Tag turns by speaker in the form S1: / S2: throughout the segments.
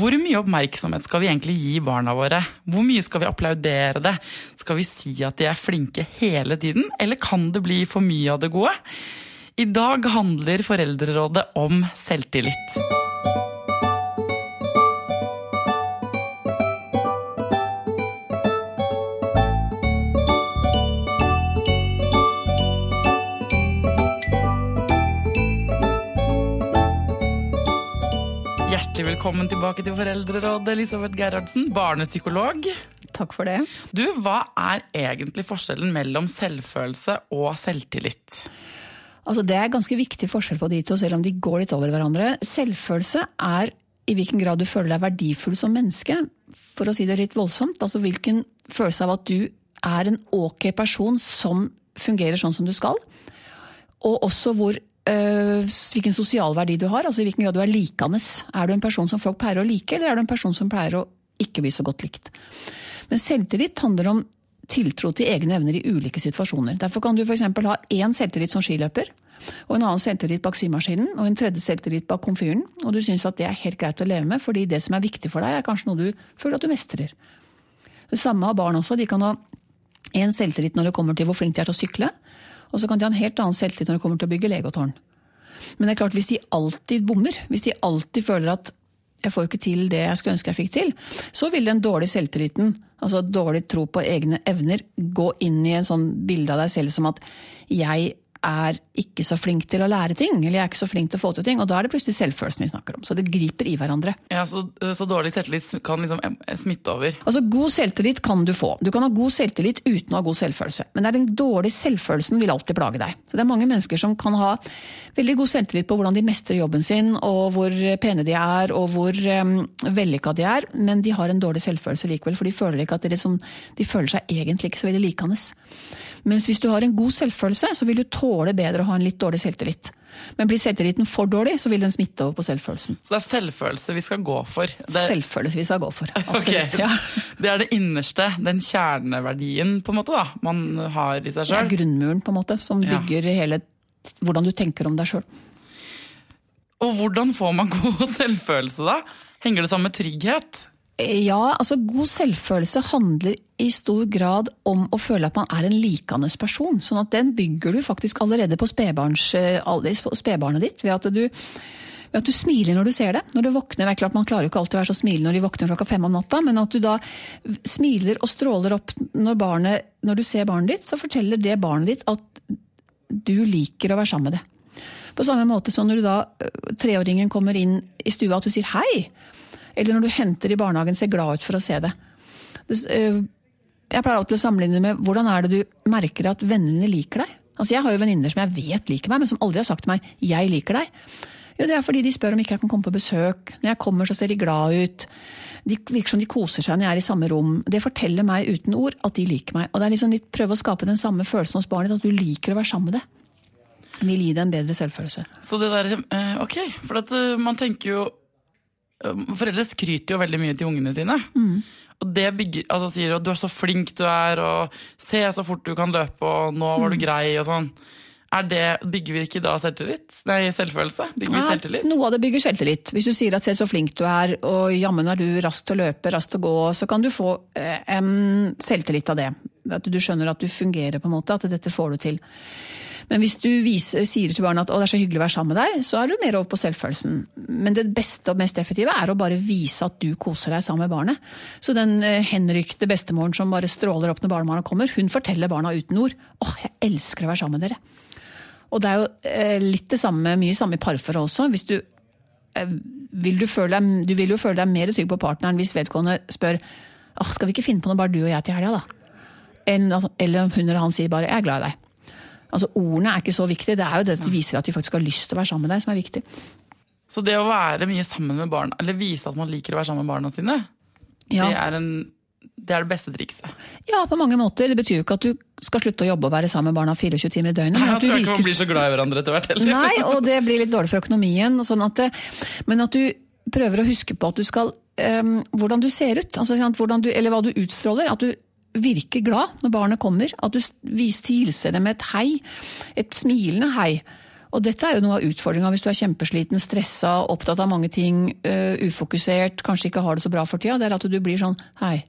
S1: Hvor mye oppmerksomhet skal vi egentlig gi barna våre? Hvor mye skal vi applaudere det? Skal vi si at de er flinke hele tiden, eller kan det bli for mye av det gode? I dag handler Foreldrerådet om selvtillit. Velkommen tilbake til Foreldrerådet, Elisabeth Gerhardsen, barnepsykolog.
S2: Takk for det.
S1: Du, Hva er egentlig forskjellen mellom selvfølelse og selvtillit?
S2: Altså, det er ganske viktig forskjell på de to, selv om de går litt over hverandre. Selvfølelse er i hvilken grad du føler deg verdifull som menneske. For å si det litt voldsomt. Altså hvilken følelse av at du er en ok person som fungerer sånn som du skal. Og også hvor, øh, hvilken sosial verdi du har. Altså i hvilken grad du er likende. Er du en person som folk pleier å like, eller er du en person som pleier å ikke bli så godt likt? Men selvtillit handler om tiltro til egne evner i ulike situasjoner. Derfor kan du f.eks. ha én selvtillit som skiløper, og en annen selvtillit bak symaskinen, og en tredje selvtillit bak komfyren. Og du syns at det er helt greit å leve med, fordi det som er viktig for deg, er kanskje noe du føler at du mestrer. Det samme har barn også. De kan ha én selvtillit når det kommer til hvor flink de er til å sykle, og så kan de ha en helt annen selvtillit når det kommer til å bygge legotårn. Men det er klart, hvis de alltid bommer, hvis de alltid føler at jeg får ikke til det jeg skulle ønske jeg fikk til, så vil den dårlige selvtilliten, altså dårlig tro på egne evner, gå inn i en sånn bilde av deg selv som at jeg er ikke så flink til å lære ting, eller jeg er ikke så flink til å få til ting. Og da er det plutselig selvfølelsen vi snakker om. Så det griper i hverandre.
S1: Ja, Så, så dårlig selvtillit kan liksom smitte over?
S2: Altså, God selvtillit kan du få. Du kan ha god selvtillit uten å ha god selvfølelse. Men det er den dårlige selvfølelsen vil alltid plage deg. Så det er mange mennesker som kan ha veldig god selvtillit på hvordan de mestrer jobben sin, og hvor pene de er, og hvor um, vellykka de er, men de har en dårlig selvfølelse likevel, for de føler, ikke at det liksom, de føler seg egentlig ikke så veldig likende. Mens hvis du har en god selvfølelse, så vil du tåle bedre å ha en litt dårlig selvtillit. Men blir selvtilliten for dårlig, så vil den smitte over på selvfølelsen.
S1: Så det er selvfølelse vi skal gå for? Det...
S2: Selvfølelse vi skal gå for, absolutt.
S1: Okay. Ja. Det er det innerste, den kjerneverdien på en måte da, man har i seg sjøl?
S2: Ja, grunnmuren på en måte, som bygger ja. hele hvordan du tenker om deg sjøl.
S1: Og hvordan får man god selvfølelse da? Henger det sammen med trygghet?
S2: Ja, altså god selvfølelse handler i stor grad om å føle at man er en likende person. Sånn at den bygger du faktisk allerede på spedbarnet ditt. ved at du ved at du smiler når du ser det. Når du våkner, det er klart Man klarer jo ikke alltid å være så smilende når de våkner klokka fem om natta, men at du da smiler og stråler opp når, barnet, når du ser barnet ditt, så forteller det barnet ditt at du liker å være sammen med det. På samme måte som når da treåringen kommer inn i stua, at du sier hei. Eller når du henter i barnehagen, ser glad ut for å se det. Jeg pleier alltid å sammenligne med hvordan er det du merker at vennene liker deg? Altså Jeg har jo venninner som jeg vet liker meg, men som aldri har sagt til meg 'jeg liker deg'. Jo, Det er fordi de spør om ikke jeg kan komme på besøk. Når jeg kommer, så ser de glad ut. De virker som de koser seg når jeg er i samme rom. Det forteller meg uten ord at de liker meg. Og det er liksom litt prøve å skape den samme følelsen hos barnet, at du liker å være sammen med det. Vil gi deg en bedre selvfølelse.
S1: Så det der, Ok, for at man tenker jo Foreldre skryter jo veldig mye til ungene sine. Mm. Og det bygger, altså sier at 'du er så flink du er', og 'se så fort du kan løpe', og 'nå var du mm. grei', og sånn. Det, Bygger vi ikke da selvtillit? Nei, selvfølelse? Bygger vi selvtillit?
S2: Noe av det bygger selvtillit. Hvis du sier at 'se så flink du er', og 'jammen er du rask til å løpe, rask til å gå', så kan du få eh, selvtillit av det. At du skjønner at du fungerer, på en måte, at dette får du til. Men hvis du viser, sier til barnet at det er så hyggelig å være sammen med deg, så er du mer over på selvfølelsen. Men det beste og mest effektive er å bare vise at du koser deg sammen med barnet. Så den eh, henrykte bestemoren som bare stråler opp når barnebarna kommer, hun forteller barna uten ord åh, jeg elsker å være sammen med dere. Og det er jo eh, litt det samme, mye samme i parforhold også. Hvis du, eh, vil du, føle du vil jo føle deg mer trygg på partneren hvis vedkommende spør åh, skal vi ikke finne på noe bare du og jeg til helga, da? Eller om hun eller han sier bare 'jeg er glad i deg'. Altså Ordene er ikke så viktige, det er jo det at de viser at de faktisk har lyst til å være sammen med deg, som er viktig.
S1: Så det å være mye sammen med barna, eller vise at man liker å være sammen med barna sine, ja. det, er en, det, er det beste trikset?
S2: Ja, på mange måter. Det betyr jo ikke at du skal slutte å jobbe og være sammen med barna 24 timer i døgnet.
S1: Jeg tror ikke man blir så glad i hverandre etter hvert heller.
S2: Nei, og det blir litt dårlig for økonomien. Sånn at det, men at du prøver å huske på at du skal um, Hvordan du ser ut, altså, du, eller hva du utstråler. At du virke glad når barnet kommer. At du viser hilser dem med et hei. Et smilende hei. Og dette er jo noe av utfordringa hvis du er kjempesliten, stressa, opptatt av mange ting, uh, ufokusert, kanskje ikke har det så bra for tida. Det er at du blir sånn hei,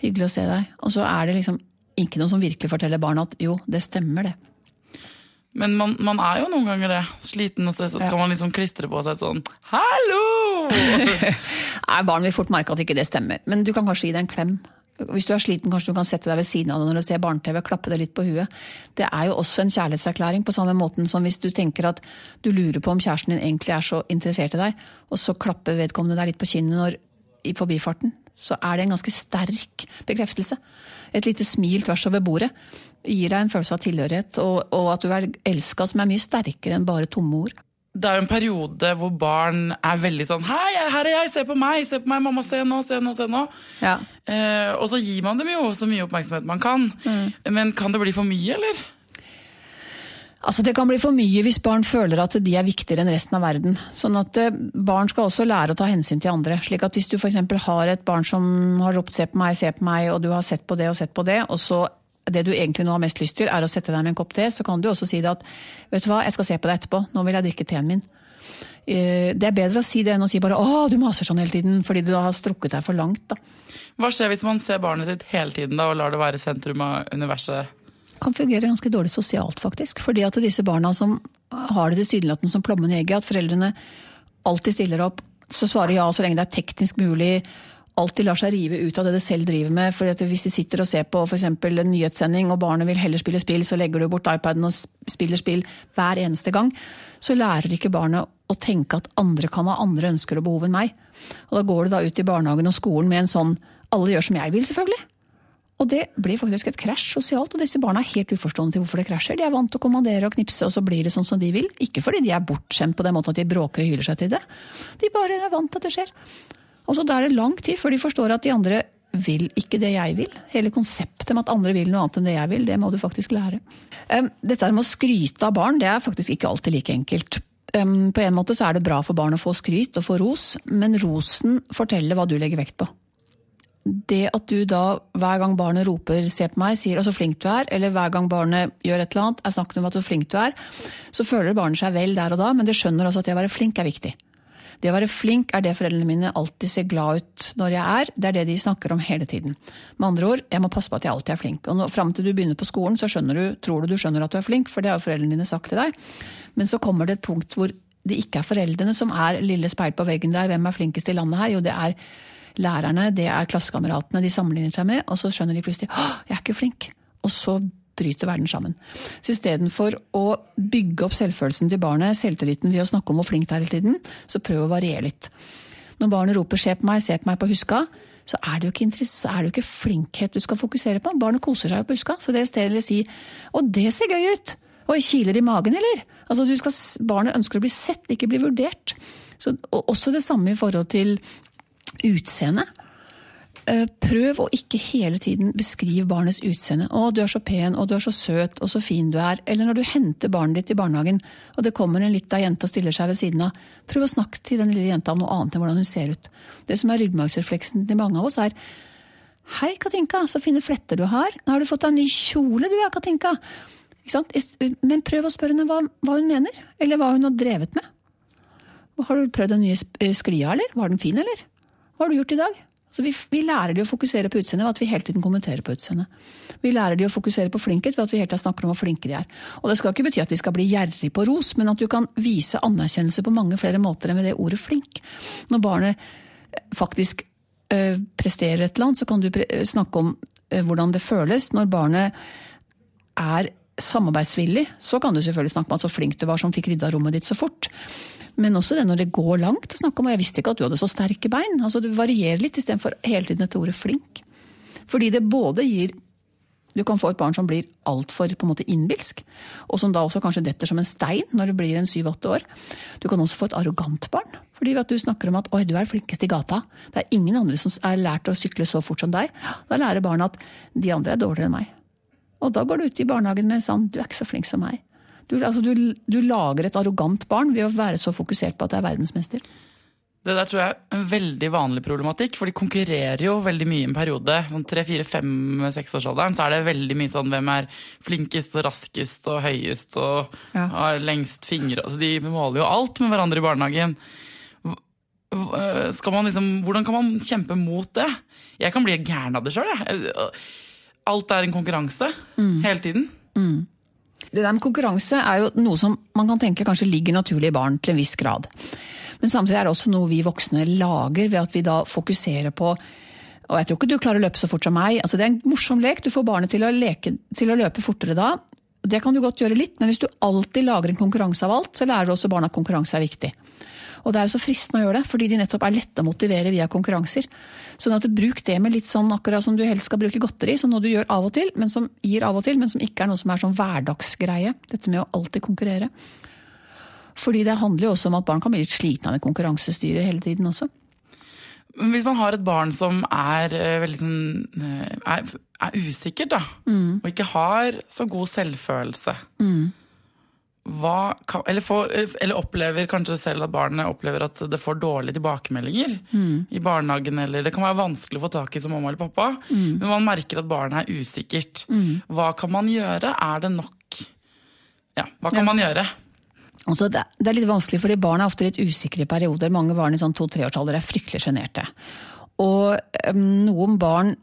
S2: hyggelig å se deg. Og så er det liksom ikke noe som virkelig forteller barna at jo, det stemmer, det.
S1: Men man, man er jo noen ganger det. Sliten og stressa. Skal man liksom klistre på seg et sånn 'hallo'?
S2: Nei, Barn vil fort merke at ikke det stemmer. Men du kan kanskje gi det en klem. Hvis du er sliten, kanskje du kan sette deg ved siden av noen du ser barne-TV, klappe deg litt på huet. Det er jo også en kjærlighetserklæring, på samme måten som hvis du tenker at du lurer på om kjæresten din egentlig er så interessert i deg, og så klapper vedkommende deg litt på kinnet når, i forbifarten. Så er det en ganske sterk bekreftelse. Et lite smil tvers over bordet gir deg en følelse av tilhørighet, og, og at du er elska, som er mye sterkere enn bare tomme ord.
S1: Det er jo en periode hvor barn er veldig sånn 'Hei, her er jeg, se på meg, se på meg, mamma, se nå, se nå'. se nå.
S2: Ja.
S1: Eh, og så gir man dem jo så mye oppmerksomhet man kan. Men kan det bli for mye, eller?
S2: Altså Det kan bli for mye hvis barn føler at de er viktigere enn resten av verden. Sånn at eh, Barn skal også lære å ta hensyn til andre. slik at Hvis du f.eks. har et barn som har ropt 'se på meg, se på meg', og du har sett på det og sett på det, og så det du egentlig nå har mest lyst til, er å sette deg med en kopp te, så kan du også si det at 'vet du hva, jeg skal se på deg etterpå, nå vil jeg drikke teen min'. Eh, Det er bedre å si det enn å si bare 'å, du maser sånn hele tiden', fordi du har strukket deg for langt. da.
S1: Hva skjer hvis man ser barnet sitt hele tiden da, og lar det være sentrum av universet?
S2: kan fungere ganske dårlig sosialt, faktisk. Fordi at disse barna som har det tilsynelatende som plommen i egget, at foreldrene alltid stiller opp, så svarer ja så lenge det er teknisk mulig, alltid lar seg rive ut av det de selv driver med. at Hvis de sitter og ser på f.eks. en nyhetssending, og barnet vil heller spille spill, så legger du bort iPaden og spiller spill hver eneste gang. Så lærer ikke barnet å tenke at andre kan ha andre ønsker og behov enn meg. Og da går du da ut i barnehagen og skolen med en sånn 'alle gjør som jeg vil', selvfølgelig. Og det blir faktisk et krasj sosialt, og disse barna er helt uforstående til hvorfor det krasjer. De er vant til å kommandere og knipse, og så blir det sånn som de vil. Ikke fordi de er bortskjemt på den måten at de bråker og hyler seg til det. De bare er vant til at det skjer. Og så da er det lang tid før de forstår at de andre vil ikke det jeg vil. Hele konseptet med at andre vil noe annet enn det jeg vil, det må du faktisk lære. Dette med å skryte av barn, det er faktisk ikke alltid like enkelt. På en måte så er det bra for barn å få skryt og få ros, men rosen forteller hva du legger vekt på det at du da hver gang barnet roper 'se på meg', sier 'å, så flink du er', eller hver gang barnet gjør et eller annet, er snakket om at så flink du er, så føler barnet seg vel der og da, men det skjønner også at det å være flink er viktig. Det å være flink er det foreldrene mine alltid ser glad ut når jeg er. Det er det de snakker om hele tiden. Med andre ord, jeg må passe på at jeg alltid er flink. Og fram til du begynner på skolen, så skjønner du, tror du du skjønner at du er flink, for det har jo foreldrene dine sagt til deg. Men så kommer det et punkt hvor det ikke er foreldrene som er lille speil på veggen der. Hvem er flinkest i landet her? Jo, det er lærerne, det er klassekameratene de sammenligner seg med, og så skjønner de plutselig at jeg er ikke flink. Og så bryter verden sammen. Så istedenfor å bygge opp selvfølelsen til barnet, selvtilliten ved å snakke om hvor flink det er hele tiden, så prøv å variere litt. Når barnet roper 'se på meg', 'se på meg' på huska, så er det jo ikke, er det jo ikke flinkhet du skal fokusere på. Barnet koser seg jo på huska. Så det stedet si 'å, det ser gøy ut', og kiler i magen, eller? Altså, skal, barnet ønsker å bli sett, ikke bli vurdert. Så, og også det samme i forhold til utseende. Prøv å ikke hele tiden beskrive barnets utseende. 'Å, du er så pen, og du er så søt, og så fin du er.' Eller når du henter barnet ditt i barnehagen, og det kommer en lita jente og stiller seg ved siden av. Prøv å snakke til den lille jenta om noe annet enn hvordan hun ser ut. Det som er ryggmargsrefleksen til mange av oss, er 'Hei, Katinka, så fine fletter du har. Nå har du fått deg ny kjole, du ja, Katinka.' Men prøv å spørre henne hva, hva hun mener, eller hva hun har drevet med. Har du prøvd den nye sklia, eller? Var den fin, eller? Hva har du gjort i dag? Så vi, vi, lærer de å fokusere på utseendet ved at vi hele tiden kommenterer på utseendet. Vi lærer de å fokusere på flinkhet ved at vi hele tiden snakker om hvor flinke de er. Og Det skal ikke bety at vi skal bli gjerrig på ros, men at du kan vise anerkjennelse på mange flere måter enn med det ordet flink. Når barnet faktisk øh, presterer et eller annet, så kan du snakke om øh, hvordan det føles. Når barnet er samarbeidsvillig, så kan du selvfølgelig snakke om at så flink du var som fikk rydda rommet ditt så fort. Men også det når det går langt å snakke om. Og jeg visste ikke at du hadde så sterke bein. Altså Du varierer litt istedenfor hele tiden dette ordet flink. Fordi det både gir Du kan få et barn som blir altfor innbilsk, og som da også kanskje detter som en stein når det blir en syv-åtte år. Du kan også få et arrogant barn. Fordi du snakker om at 'oi, du er flinkest i gata'. Det er ingen andre som er lært å sykle så fort som deg. Da lærer barna at de andre er dårligere enn meg. Og da går du ut i barnehagen med sånn 'du er ikke så flink som meg'. Du, altså, du, du, lager et arrogant barn ved å være så fokusert på at det er verdensmester.
S1: Det der tror jeg er en veldig vanlig problematikk, for de konkurrerer jo veldig mye i en periode. Sånn tre, fire, fem, seksårsalderen så er det veldig mye sånn hvem er flinkest og raskest og høyest og
S2: Ja.
S1: har lengst fingre. Altså, de måler jo alt med hverandre i barnehagen. Liksom, hvordan kan man kjempe mot det? Jeg kan bli gæren av det sjøl, jeg. Alt er en konkurranse hele tiden.
S2: Det der med konkurranse er jo noe som man kan tenke kanskje ligger naturlig i barn til en viss grad. Men samtidig er det også noe vi voksne lager ved at vi da fokuserer på og jeg tror ikke du klarer å løpe så fort som meg. Altså, det er en morsom lek. Du får barnet til å, leke, til å løpe fortere da. Det kan du godt gjøre litt, men hvis du alltid lager en konkurranse av alt, så lærer du også barna at konkurranse er viktig. Og det er jo så fristende å gjøre det, fordi de nettopp er lette å motivere via konkurranser. Sånn at bruk det med litt sånn akkurat som du helst skal bruke godteri, som noe du gjør av og til, men som gir av og til, men som ikke er noe som er sånn hverdagsgreie. Dette med å alltid konkurrere. Fordi det handler jo også om at barn kan bli litt slitne av det konkurransestyret hele tiden også.
S1: Men Hvis man har et barn som er eh, veldig sånn eh, er, er usikkert, da, og ikke har så god selvfølelse hva kan, eller, får, eller opplever kanskje selv at barnet opplever at det får dårlige tilbakemeldinger i barnehagen, eller det kan være vanskelig å få tak i som mamma eller pappa, men man merker at barnet er usikkert. Hva kan man gjøre? Er det nok Ja, hva kan
S2: Ja.
S1: man gjøre?
S2: Altså, det, det er litt vanskelig, fordi barn er ofte litt usikre i perioder. Mange barn i sånn to-treårsalder er fryktelig sjenerte. Og øhm, noen barn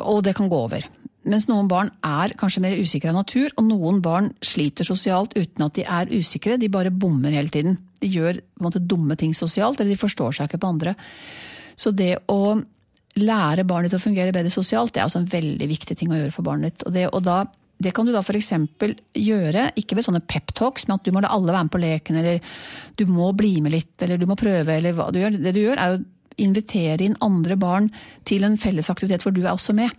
S2: Og det kan gå over. Mens noen barn er kanskje mer usikre av natur, og noen barn sliter sosialt uten at de er usikre. De bare bommer hele tiden. De gjør måte, dumme ting sosialt, eller de forstår seg ikke på andre. Så det å lære barnet ditt å fungere bedre sosialt, det er også en veldig viktig ting å gjøre for barnet ditt. Og det, og da, det kan du da f.eks. gjøre, ikke ved sånne peptalks, men at du må la alle være med på leken, eller du må bli med litt, eller du må prøve, eller hva du gjør. Det du gjør, er å invitere inn andre barn til en felles aktivitet hvor du er også med.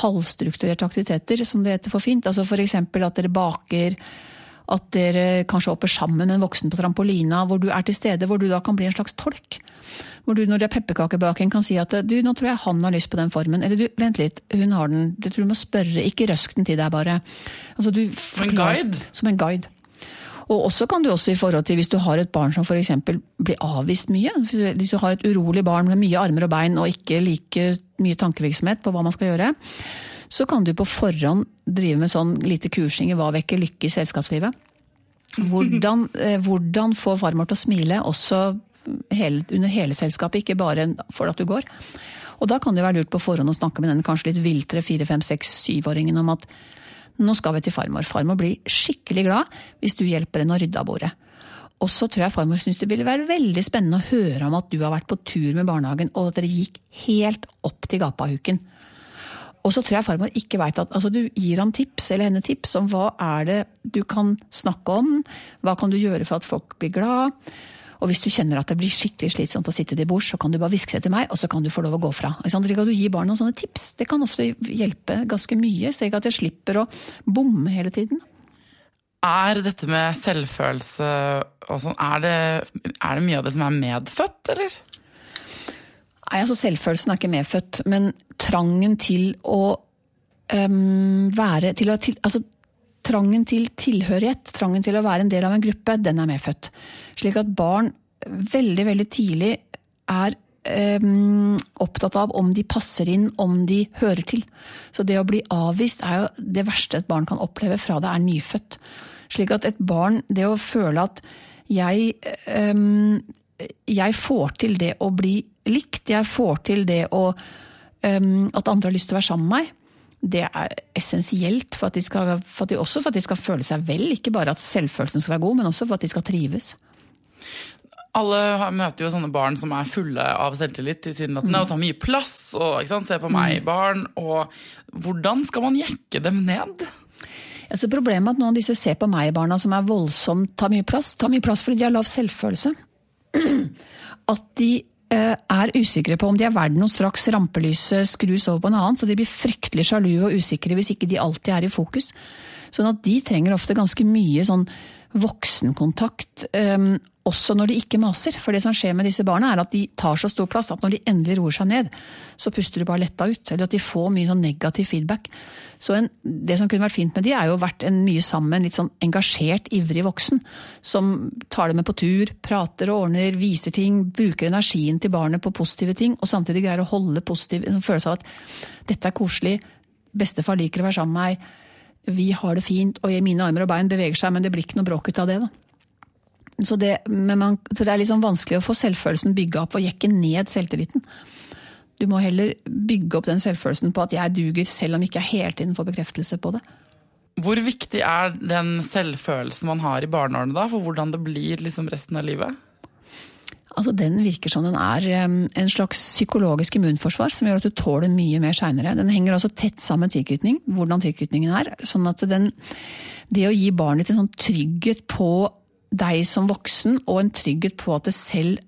S2: Halvstrukturerte aktiviteter, som det heter for fint. Altså f.eks. at dere baker, at dere kanskje hopper sammen med en voksen på trampolina, hvor du er til stede, hvor du da kan bli en slags tolk. Hvor du når det er pepperkakebaking kan si at du, nå tror jeg han har lyst på den formen. Eller du, vent litt, hun har den. Du tror du må spørre, ikke røsk den til deg bare. Altså, du
S1: Som en guide?
S2: Som en guide. Og også kan du også i forhold til hvis du har et barn som f.eks. blir avvist mye. Hvis du har et urolig barn med mye armer og bein og ikke like mye tankevirksomhet på hva man skal gjøre, så kan du på forhånd drive med sånn lite kursing i hva vekker lykke i selskapslivet. Hvordan, eh, hvordan få farmor til å smile også hele, under hele selskapet, ikke bare for at du går. Og da kan det være lurt på forhånd å snakke med den kanskje litt viltre 4-5-6-7-åringen om at nå skal vi til farmor. Farmor blir skikkelig glad hvis du hjelper henne å rydde av bordet. Og så tror jeg farmor syns det ville være veldig spennende å høre om at du har vært på tur med barnehagen, og at dere gikk helt opp til gapahuken. Og så tror jeg farmor ikke veit at altså Du gir ham tips, eller henne tips om hva er det du kan snakke om, hva kan du gjøre for at folk blir glad. Og hvis du kjenner at det blir skikkelig slitsomt å sitte til bords, så kan du bare hviske det til meg, og så kan du få lov å gå fra. Kan? Du gi barn noen sånne tips. Det kan ofte hjelpe ganske mye, slik at jeg slipper å bomme hele tiden.
S1: Er dette med selvfølelse og sånn, er det, er det mye av det som er medfødt, eller?
S2: Nei, altså Selvfølelsen er ikke medfødt, men trangen til å um, være til å, til, altså, Trangen til tilhørighet, trangen til å være en del av en gruppe, den er medfødt. Slik at barn veldig, veldig tidlig er øhm, opptatt av om de passer inn, om de hører til. Så det å bli avvist er jo det verste et barn kan oppleve fra det er nyfødt. Slik at et barn, det å føle at jeg øhm, jeg får til det å bli likt, jeg får til det å um, At andre har lyst til å være sammen med meg. Det er essensielt for at, de skal, for at de, også for at de skal føle seg vel. Ikke bare at selvfølelsen skal være god, men også for at de skal trives.
S1: Alle møter jo sånne barn som er fulle av selvtillit tilsynelatende, og tar mye plass. og Se på meg, barn. og Hvordan skal man jekke dem ned?
S2: Altså problemet er at noen av disse ser på meg-barna som er voldsomt, tar mye plass, tar mye plass fordi de har lav selvfølelse. At de er usikre på om de er verdt noe straks rampelyset skrus over på en annen, så de blir fryktelig sjalu og usikre hvis ikke de alltid er i fokus. Sånn at de trenger ofte ganske mye sånn voksenkontakt, eh, også når de ikke maser. For det som skjer med disse barna, er at de tar så stor plass at når de endelig roer seg ned, så puster de bare letta ut. Eller at de får mye sånn negativ feedback. Så en, det som kunne vært fint med de, er jo vært en mye sammen, litt sånn engasjert, ivrig voksen. Som tar dem med på tur, prater og ordner, viser ting, bruker energien til barnet på positive ting, og samtidig greier å holde positiv en følelse av at dette er koselig, bestefar liker å være sammen med meg, vi har det fint, og mine armer og bein beveger seg, men det blir ikke noe bråk ut av det. da. Så det, man, så det er liksom vanskelig å få selvfølelsen bygga opp og jekke ned selvtilliten. Du må heller bygge opp den selvfølelsen på at jeg duger, selv om jeg ikke hele tiden får bekreftelse på det.
S1: Hvor viktig er den selvfølelsen man har i barneårene da, for hvordan det blir liksom resten av livet?
S2: Altså, Den virker som den er en slags psykologisk immunforsvar som gjør at du tåler mye mer seinere. Den henger også tett sammen med tilknytning, hvordan tilknytningen er. sånn at den, Det å gi barnet ditt en sånn trygghet på deg som voksen, og en trygghet på at det selv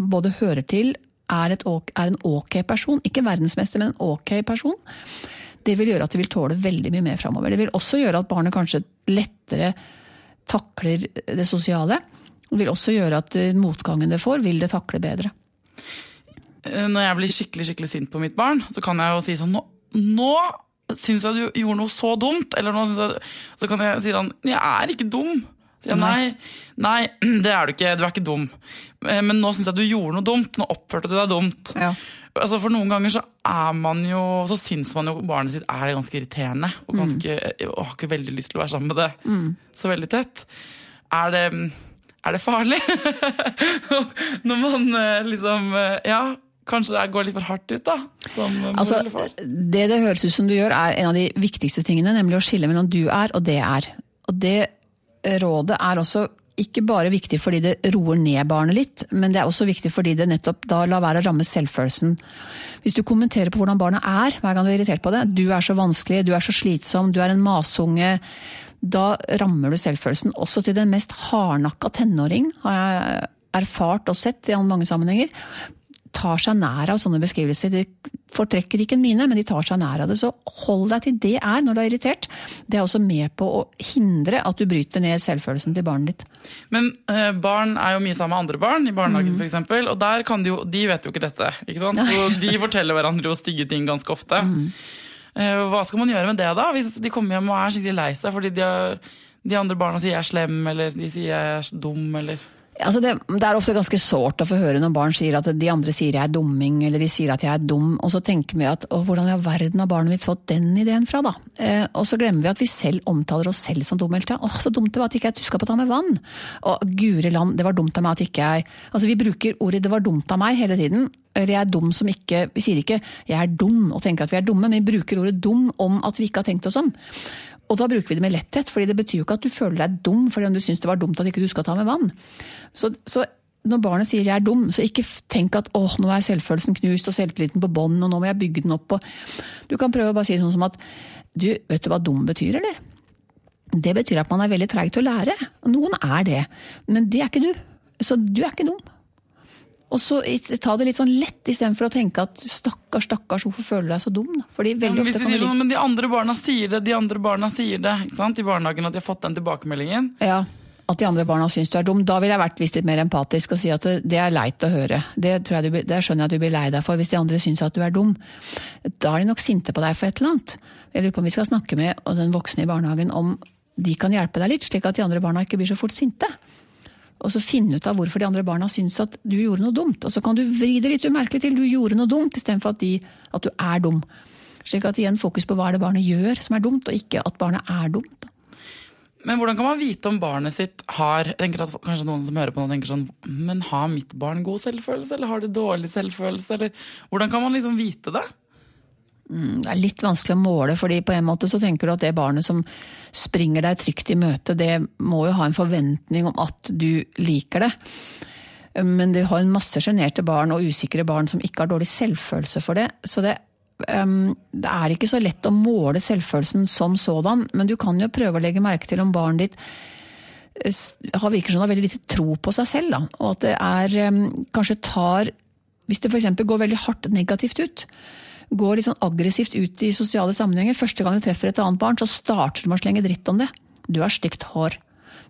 S2: både hører til, er, et, er en ok person. Ikke verdensmester, men en ok person. Det vil gjøre at du vil tåle veldig mye mer framover. Det vil også gjøre at barnet kanskje lettere takler det sosiale. Det vil også gjøre at motgangen det får, vil det takle bedre.
S1: Eh, når jeg blir skikkelig skikkelig sint på mitt barn, så kan jeg jo si sånn Nå, nå syns jeg du gjorde noe så dumt. Eller nå, så kan jeg si sånn Jeg er ikke dum. Så jeg, nei, nei, det er du ikke. Du er ikke dum. Eh, men nå syns jeg du gjorde noe dumt. Nå oppførte du deg dumt.
S2: Ja.
S1: Altså For noen ganger så er man jo Så syns man jo barnet sitt er ganske irriterende. Og, ganske, mm. og har ikke veldig lyst til å være sammen med det mm. så veldig tett. Er det er det farlig? Når man eh, liksom eh, Ja, kanskje det går litt for hardt ut, da?
S2: Altså. Det det høres ut som du gjør, er en av de viktigste tingene, nemlig å skille mellom du er og det er. Og det rådet er også ikke bare viktig fordi det roer ned barnet litt, men det er også viktig fordi det nettopp da lar være å ramme selvfølelsen. Hvis du kommenterer på hvordan barnet er hver gang du er irritert på det, du er så vanskelig, du er så slitsom, du er en masunge, da rammer du selvfølelsen. Også til den mest hardnakka tenåring, har jeg erfart og sett i mange sammenhenger. Tar seg nær av sånne beskrivelser. De fortrekker ikke en mine, men de tar seg nær av det. Så hold deg til det er når du er irritert. Det er også med på å hindre at du bryter ned selvfølelsen til barnet ditt.
S1: Men eh, barn er jo mye sammen med andre barn, i barnehagen mm. f.eks. Og der kan de jo De vet jo ikke dette, ikke sant? Så de forteller hverandre jo stygge ting ganske ofte. Mm. Eh, hva skal man gjøre med det, da? Hvis de kommer hjem og er skikkelig lei seg fordi de, har, de andre barna sier jeg er slem, eller de sier jeg er dum, eller
S2: Altså det, det, er ofte ganske sårt å få høre når barn sier at de andre sier jeg er dumming, eller de sier at jeg er dum, og så tenker vi at hvordan i all verden har barnet mitt fått den ideen fra, da? Eh, og så glemmer vi at vi selv omtaler oss selv som dummelte. Å, så dumt det var at ikke jeg tuska på å ta med vann! Og guri land, det var dumt av meg at ikke jeg Altså vi bruker ordet 'det var dumt av meg' hele tiden. Eller jeg er dum som ikke Vi sier ikke 'jeg er dum' og tenker at vi er dumme, men vi bruker ordet 'dum' om at vi ikke har tenkt oss om. Og da bruker vi det med letthet, fordi det betyr jo ikke at du føler deg dum fordi om du syns det var dumt at ikke du skal ta med vann. Så, så, når barnet sier 'jeg er dum', så ikke tenk at 'åh, nå er selvfølelsen knust og selvtilliten på bånn', og nå må jeg bygge den opp. Og du kan prøve å bare si sånn som at 'du, vet du hva dum betyr', eller? Det betyr at man er veldig treig til å lære. Noen er det, men det er ikke du. Så du er ikke dum. Og så ta det litt sånn lett, istedenfor å tenke at stakkars, stakkars, hvorfor føler du deg så dum? Fordi veldig ja,
S1: ofte kan sånn, Men de andre barna sier det, de andre barna sier det ikke sant? i barnehagen at de har fått den tilbakemeldingen.
S2: Ja at de andre barna syns du er dum. Da ville jeg vært vist litt mer empatisk og si at det, er leit å høre. Det, du, det, skjønner jeg at du blir lei deg for, hvis de andre syns at du er dum. Da er de nok sinte på deg for et eller annet. Jeg lurer på om vi skal snakke med den voksne i barnehagen om de kan hjelpe deg litt, slik at de andre barna ikke blir så fort sinte. Og så finne ut av hvorfor de andre barna syns at du gjorde noe dumt. Og så kan du vri det litt umerkelig til du gjorde noe dumt, istedenfor at, de, at du er dum. Slik at igjen fokus på hva er det barnet gjør som er dumt, og ikke at barnet er dumt.
S1: Men hvordan kan man vite om barnet sitt har tenker at Kanskje noen som hører på noe tenker sånn Men har mitt barn god selvfølelse, eller har det dårlig selvfølelse? Eller, hvordan kan man liksom vite det?
S2: Mm, det er litt vanskelig å måle, fordi på en måte så tenker du at det barnet som springer deg trygt i møte, det må jo ha en forventning om at du liker det. Men du har en masse sjenerte barn og usikre barn som ikke har dårlig selvfølelse for det. Så det um, det er ikke så lett å måle selvfølelsen som sådan, men du kan jo prøve å legge merke til om barnet ditt eh, har virker som det har veldig lite tro på seg selv. Da. Og at det er um, kanskje tar Hvis det f.eks. går veldig hardt negativt ut, går litt sånn aggressivt ut i sosiale sammenhenger, første gang du treffer et annet barn, så starter du med å slenge dritt om det. Du har stygt hår.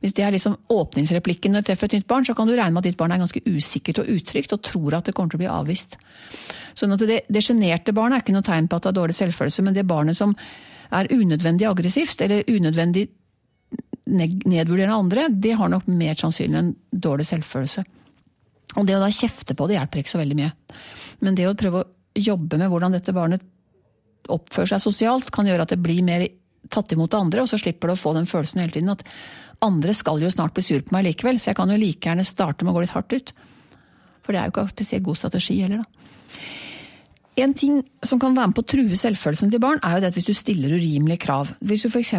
S2: Hvis det er liksom åpningsreplikken når du treffer et nytt barn, så kan du regne med at ditt barn er ganske usikkert og utrygt og tror at det kommer til å bli avvist. Sånn at Det, sjenerte barnet er ikke noe tegn på at det har dårlig selvfølelse, men det barnet som er unødvendig aggressivt eller unødvendig nedvurderende andre, det har nok mer sannsynlig en dårlig selvfølelse. Og det å da kjefte på det hjelper ikke så veldig mye. Men det å prøve å jobbe med hvordan dette barnet oppfører seg sosialt, kan gjøre at det blir mer tatt imot av andre, og så slipper du å få den følelsen hele tiden at andre skal jo snart bli sur på meg likevel, så jeg kan jo like gjerne starte med å gå litt hardt ut. For det er jo ikke spesielt god strategi heller, da. En ting som kan være med på å true selvfølelsen til barn, er jo det at hvis du stiller urimelige krav. Hvis du f.eks.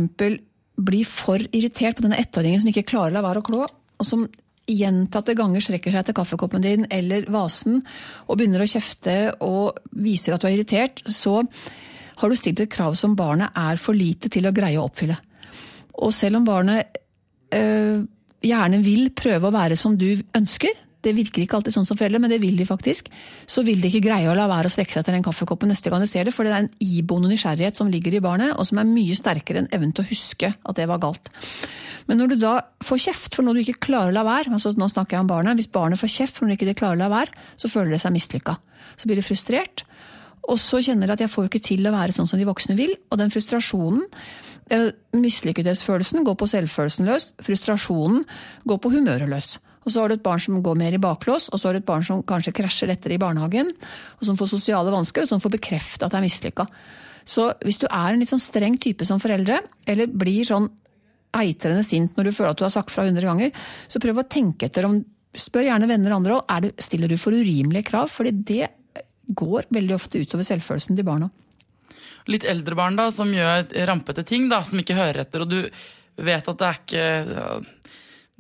S2: blir for irritert på denne ettåringen som ikke klarer å la være å klå, og som gjentatte ganger strekker seg etter kaffekoppen din eller vasen og begynner å kjefte og viser at du er irritert, så har du stilt et krav som barnet er for lite til å greie å oppfylle. Og selv om barnet øh, gjerne vil prøve å være som du ønsker, det virker ikke alltid sånn som foreldre, men det vil de faktisk, så vil de ikke greie å la være å strekke seg etter den kaffekoppen neste gang de ser det, for det er en iboende nysgjerrighet som ligger i barnet, og som er mye sterkere enn evnen til å huske at det var galt. Men når du da får kjeft for noe du ikke klarer å la være, altså nå snakker jeg om barnet, hvis barnet får kjeft for noe de ikke klarer å la være, så føler det seg mislykka. Så blir det frustrert, og så kjenner de at jeg får ikke til å være sånn som de voksne vil, og den frustrasjonen eh, Mislykkethetsfølelsen går på selvfølelsen løs, frustrasjonen går på humøret løs. Og så har du et barn som går mer i baklås, og så har du et barn som kanskje krasjer lettere i barnehagen, og som får sosiale vansker, og som får bekrefta at det er mislykka. Så hvis du er en litt sånn streng type som foreldre, eller blir sånn eitrende sint når du føler at du har sagt fra hundre ganger, så prøv å tenke etter om Spør gjerne venner og andre òg. Stiller du for urimelige krav? Fordi det går veldig ofte utover selvfølelsen til barna.
S1: Litt eldre barn da, som gjør rampete ting, da, som ikke hører etter, og du vet at det er ikke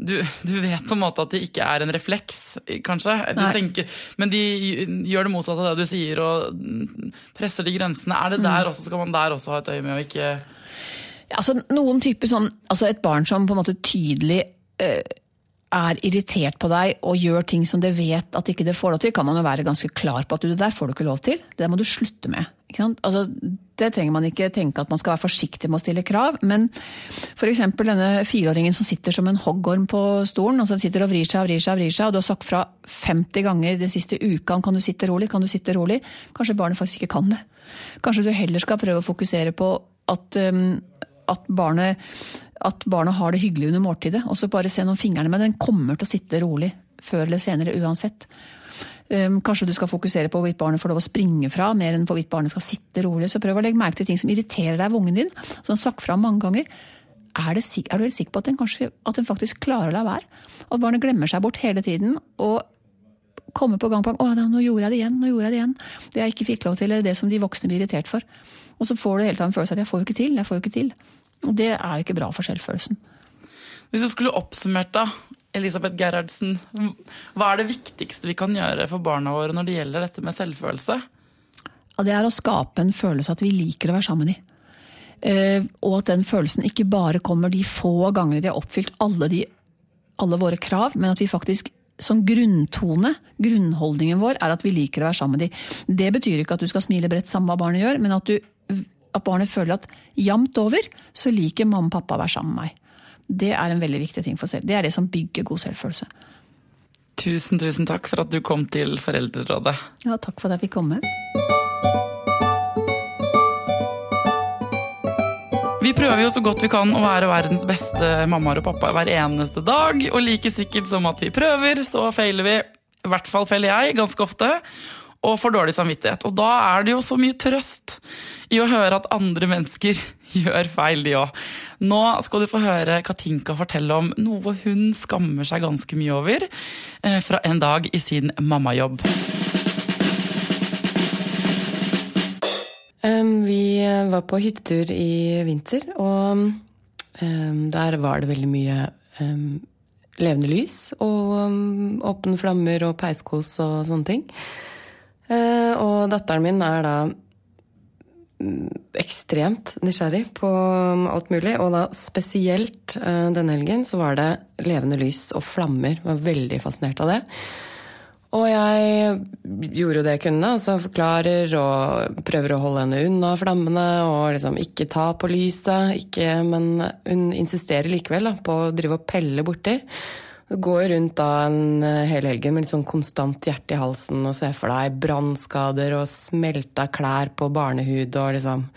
S1: du, du, vet på en måte at det ikke er en refleks, kanskje. Tenker, men de gjør det motsatte av det du sier, og presser de grensene. Er det mm. der også, Skal man der også ha et øye med å ikke
S2: Altså, noen typer sånn, altså Et barn som på en måte tydelig uh, er irritert på deg og gjør ting som det vet at ikke det får lov til, kan man jo være ganske klar på at du, det der får du ikke lov til. Det må du slutte med. Altså, det trenger man ikke tenke at man skal være forsiktig med å stille krav. Men f.eks. denne fireåringen som sitter som en hoggorm på stolen. altså sitter og vrir seg og vrir seg, og vrir seg, og du har sagt fra 50 ganger de siste uka kan du sitte rolig, kan du sitte rolig. Kanskje barnet faktisk ikke kan det. Kanskje du heller skal prøve å fokusere på at, um, at barnet at barnet har det hyggelig under måltidet. Og så bare se noen fingrene, men den kommer til å sitte rolig før eller senere uansett. Um, kanskje du skal fokusere på hvorvidt barnet får lov å springe fra, mer enn hvorvidt barnet skal sitte rolig. Så prøv å legge merke til ting som irriterer deg ved ungen din, som har sagt fra mange ganger. Er, det, er, du helt sikker på at den, kanskje, at den faktisk klarer å la være? At barnet glemmer seg bort hele tiden og kommer på gang på gang 'Å, nå gjorde jeg det igjen', nå gjorde jeg det igjen. Det jeg ikke fikk lov til, eller det som de voksne blir irritert for. Og så får du hele tiden en følelse av at 'jeg får jo ikke til', jeg får jo ikke til'. Og det er jo ikke bra for selvfølelsen.
S1: Hvis du skulle oppsummert da, Elisabeth Gerhardsen, hva er det viktigste vi kan gjøre for barna våre når det gjelder dette med selvfølelse?
S2: Ja, det er å skape en følelse at vi liker å være sammen i. Eh, og at den følelsen ikke bare kommer de få gangene de har oppfylt alle, de, alle våre krav, men at vi faktisk som grunntone, grunnholdningen vår, er at vi liker å være sammen med de. Det betyr ikke at du skal smile bredt samme hva barnet gjør, men at du at barnet føler at jevnt over så liker mamma og pappa å være sammen med meg. Det er en veldig viktig ting for selv. Det er det som bygger god selvfølelse.
S1: Tusen, tusen takk for at du kom til Foreldrerådet.
S2: Ja, takk for at jeg fikk komme.
S1: Vi prøver jo så godt vi kan å være verdens beste mammaer og pappaer hver eneste dag. Og like sikkert som at vi prøver, så feiler vi. I hvert fall feiler jeg ganske ofte og får dårlig samvittighet. Og da er det jo så mye trøst i å høre at andre mennesker gjør feil, de òg. Nå skal du få høre Katinka fortelle om noe hun skammer seg ganske mye over eh, fra en dag i sin mammajobb.
S3: Vi var på hyttetur i vinter, og der var det veldig mye levende lys og åpne flammer og peiskos og sånne ting. Eh, og datteren min er da mm, ekstremt nysgjerrig på mm, alt mulig. Og da spesielt eh, denne helgen så var det levende lys og flammer. Jeg Var veldig fascinert av det. Og jeg gjorde jo det jeg kunne, altså forklarer og prøver å holde henne unna flammene og liksom ikke ta på lyset. Ikke, men hun insisterer likevel da, på å drive og pelle borti. Går rundt da en hel helgen med litt sånn konstant hjerte i halsen og ser for deg brannskader og smelta klær på barnehud og liksom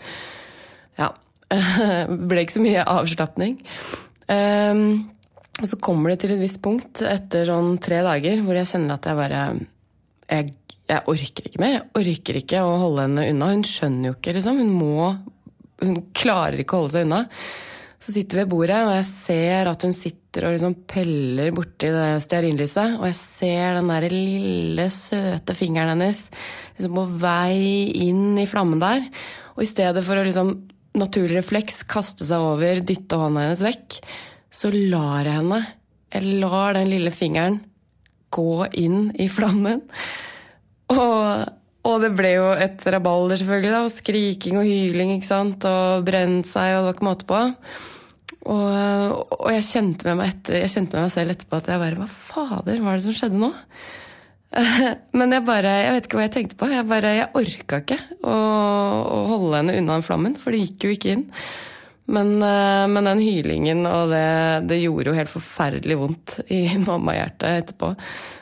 S3: Ja. Ble ikke så mye avslapning. Um, og så kommer det til et visst punkt etter sånn tre dager hvor jeg kjenner at jeg bare jeg, jeg, orker ikke mer. Jeg orker ikke å holde henne unna. Hun skjønner jo ikke, liksom. Hun må Hun klarer ikke å holde seg unna. Så sitter vi ved bordet, og jeg ser at hun sitter og liksom peller borti det stearinlyset. Og jeg ser den der lille, søte fingeren hennes liksom på vei inn i flammen der. Og i stedet for å liksom naturlig refleks kaste seg over, dytte hånda hennes vekk, så lar jeg henne Jeg lar den lille fingeren gå inn i flammen. Og, og det ble jo et rabalder, selvfølgelig. da, og Skriking og hyling ikke sant, og brent seg, og det var ikke måte på. Og, og jeg, kjente med meg etter, jeg kjente med meg selv etterpå at jeg bare Hva fader, hva er det som skjedde nå? Men jeg bare, jeg vet ikke hva jeg tenkte på. Jeg bare, jeg orka ikke å, å holde henne unna den flammen, for det gikk jo ikke inn. Men, eh, men, den hylingen og det, det, gjorde jo helt forferdelig vondt i mammahjertet etterpå.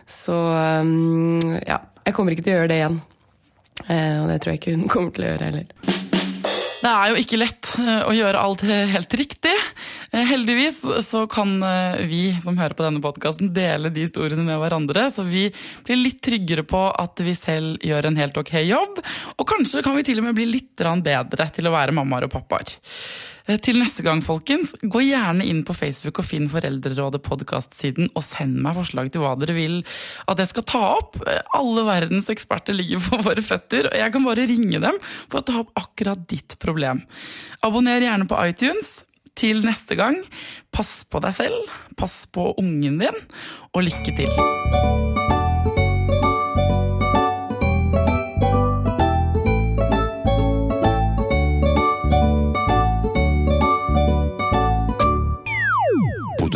S3: Så um, ja, jeg kommer ikke til å gjøre det igjen. Eh, og det tror jeg ikke hun kommer til å gjøre heller.
S1: Det er jo ikke lett eh, å gjøre alt helt riktig. Heldigvis så kan vi som hører på denne podkasten dele de historiene med hverandre, så vi blir litt tryggere på at vi selv gjør en helt ok jobb. Og kanskje kan vi til og med bli litt bedre til å være mammaer og pappaer. Eh, til neste gang, folkens, gå gjerne inn på Facebook og finn Foreldrerådet podkast-siden, og send meg forslag til hva dere vil at jeg skal ta opp. Eh, alle verdens eksperter ligger på våre føtter, og jeg kan bare ringe dem for å ta opp akkurat ditt problem. Abonner gjerne på iTunes. Til neste gang, pass på deg selv, pass på ungen din, og lykke til.